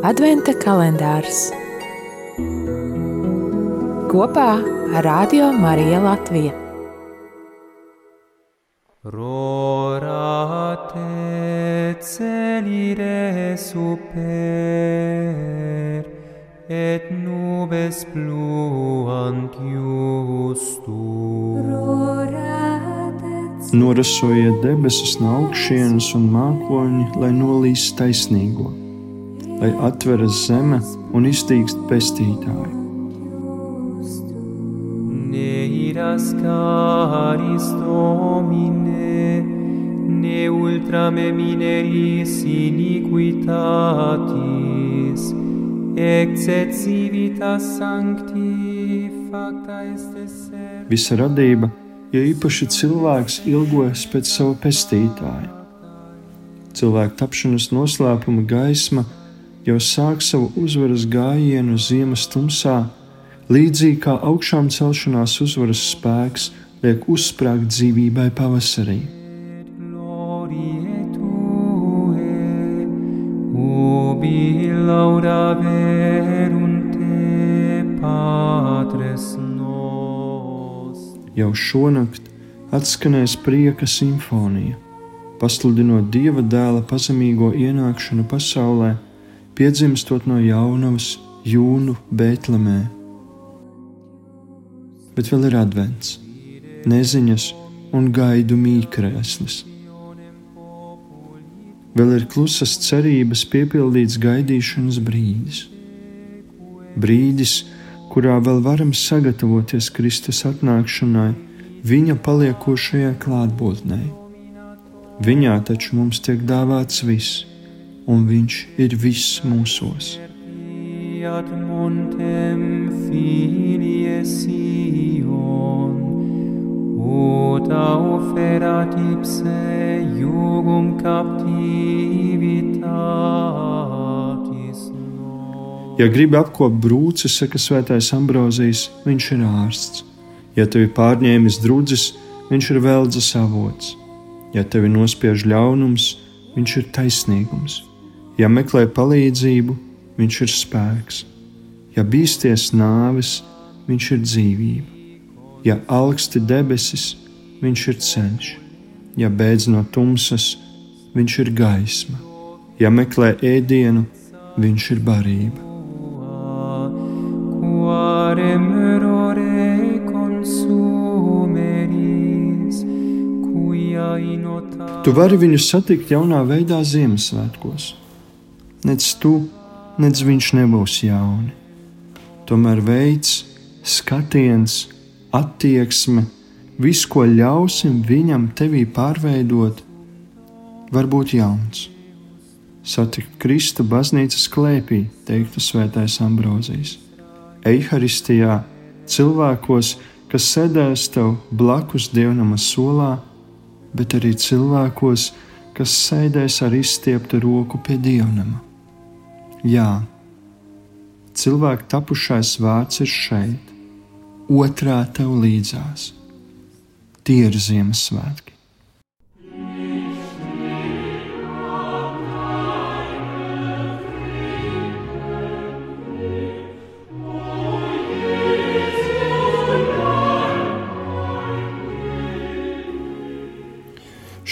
Adventa kalendārs kopā ar Radio Mariju Latviju. Rorate celire super et nubes pluant justum. Norasojiet debesis no augšas un mākoņi, lai nolīs taisnīgo, lai atveras zeme un iztīkst pestītāji. Neiras caris domine, ne ultrame mineris iniquitatis, exet civitas sancti facta est ser. Visa radība, jo īpaši cilvēks ilgojas pēc sava pestītāja. Cilvēka tapšanas noslēpuma gaisma jau sāk savu uzvaras gājienu ziemas tumsā, līdzīgi kā augšām celšanās uzvaras spēks liek uzsprāgt dzīvībai pavasarī. Jau šonakt atskanēs prieka simfonija, pasludinot dieva dēla pazemīgo ienākšanu pasaulē, piedzimstot no jaunavas jūnu Bēltlemē. Bet vēl ir advents, neziņas un gaidu mīkrēslis. Vēl ir klusas cerības piepildīts gaidīšanas brīdis. Brīdis, kurā vēl varam sagatavoties Kristus atnākšanai, viņa paliekošajai klātbūtnei. Viņā taču mums tiek dāvāts viss, un viņš ir viss mūsos. Montem filie Sion, ut auferat ipse jugum captivitatis nos. Ja gribi apkopot brūci, saka Svētais Ambrozijas, viņš ir ārsts. Ja tevi pārņēmis drudzis, viņš ir veldzes avots. Ja tevi nospiež ļaunums, viņš ir taisnīgums. Ja meklē palīdzību, viņš ir spēks. Ja bīsties nāves, viņš ir dzīvība. Ja augsti debesis, viņš ir ceļš. Ja beidz no tumsas, viņš ir gaisma. Ja meklē ēdienu, viņš ir barība. Tu vari viņu satikt jaunā veidā Ziemassvētkos. Nec tu, nec viņš nebūs jauni. Tomēr veids, skatiens, attieksme, viss, ko ļausim viņam tevī pārveidot, var būt jauns. Satikt Kristu baznīcas klēpī, teiktu Svētais Ambrozijas. Eiharistijā, cilvēkos, kas sēdēs tev blakus dievnama solā, bet arī cilvēkos, kas sēdēs ar izstieptu roku pie dievnama. Jā, cilvēku tapušais vārds ir šeit, otrā tev līdzās. Tie ir Ziemassvētki.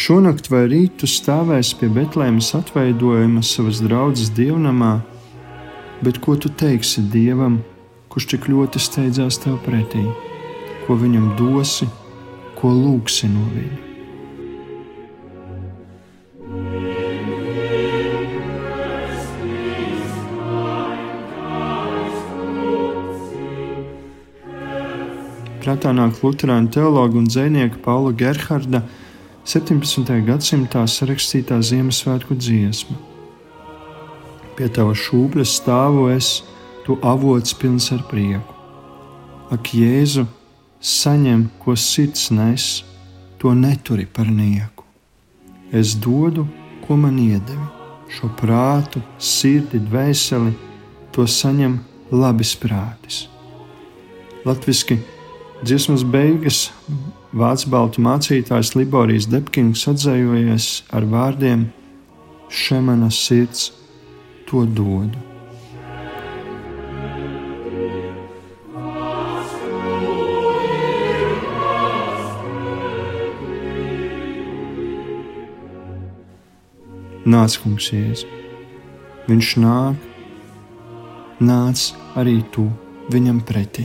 Šonakt vai rīt tu stāvēsi pie Betlēmas atveidojuma savas draudzes dievnamā, bet ko tu teiksi Dievam, kurš tik ļoti steidzās tev pretī, ko viņam dosi, ko lūgsi no viņa? Prātā nāk Lutāņu teologa un dzinieka Paula Gerharda 17. gadsimtā sarakstītā Ziemassvētku dziesma. Pie tava šūpļa stāvu es, tu avots pilns ar prieku. Ak, Jēzu, saņem, ko sirds nes, to neturi par nieku. Es dodu, ko man iedevi, šo prātu, sirdi, dvēseli, to saņem labis prātis. Latviski dziesmas beigas Vācu baltu mācītājs Liborijas Depkins atzējojies ar vārdiem: Šemana sirds to dodu. Nāc, kungs, jēzus. Viņš nāk, nāc arī tu viņam pretī.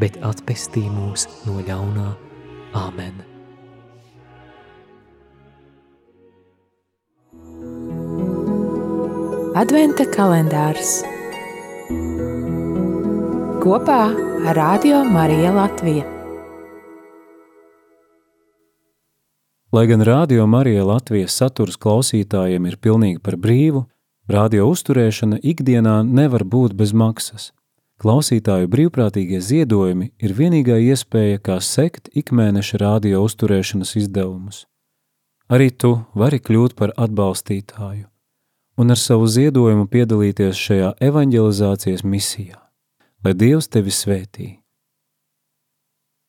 bet atpestī mūs no ļaunā. Āmen! Adventa kalendārs kopā ar Radio Mariju Latviju. Lai gan Rādio Marija Latvijas saturs klausītājiem ir pilnīgi par brīvu, radio uzturēšana ikdienā nevar būt bez maksas. Klausītāju brīvprātīgie ziedojumi ir vienīgā iespēja, kā sekt ikmēneša radio uzturēšanas izdevumus. Arī tu vari kļūt par atbalstītāju un ar savu ziedojumu piedalīties šajā evanģelizācijas misijā. Lai Dievs tevi svētī!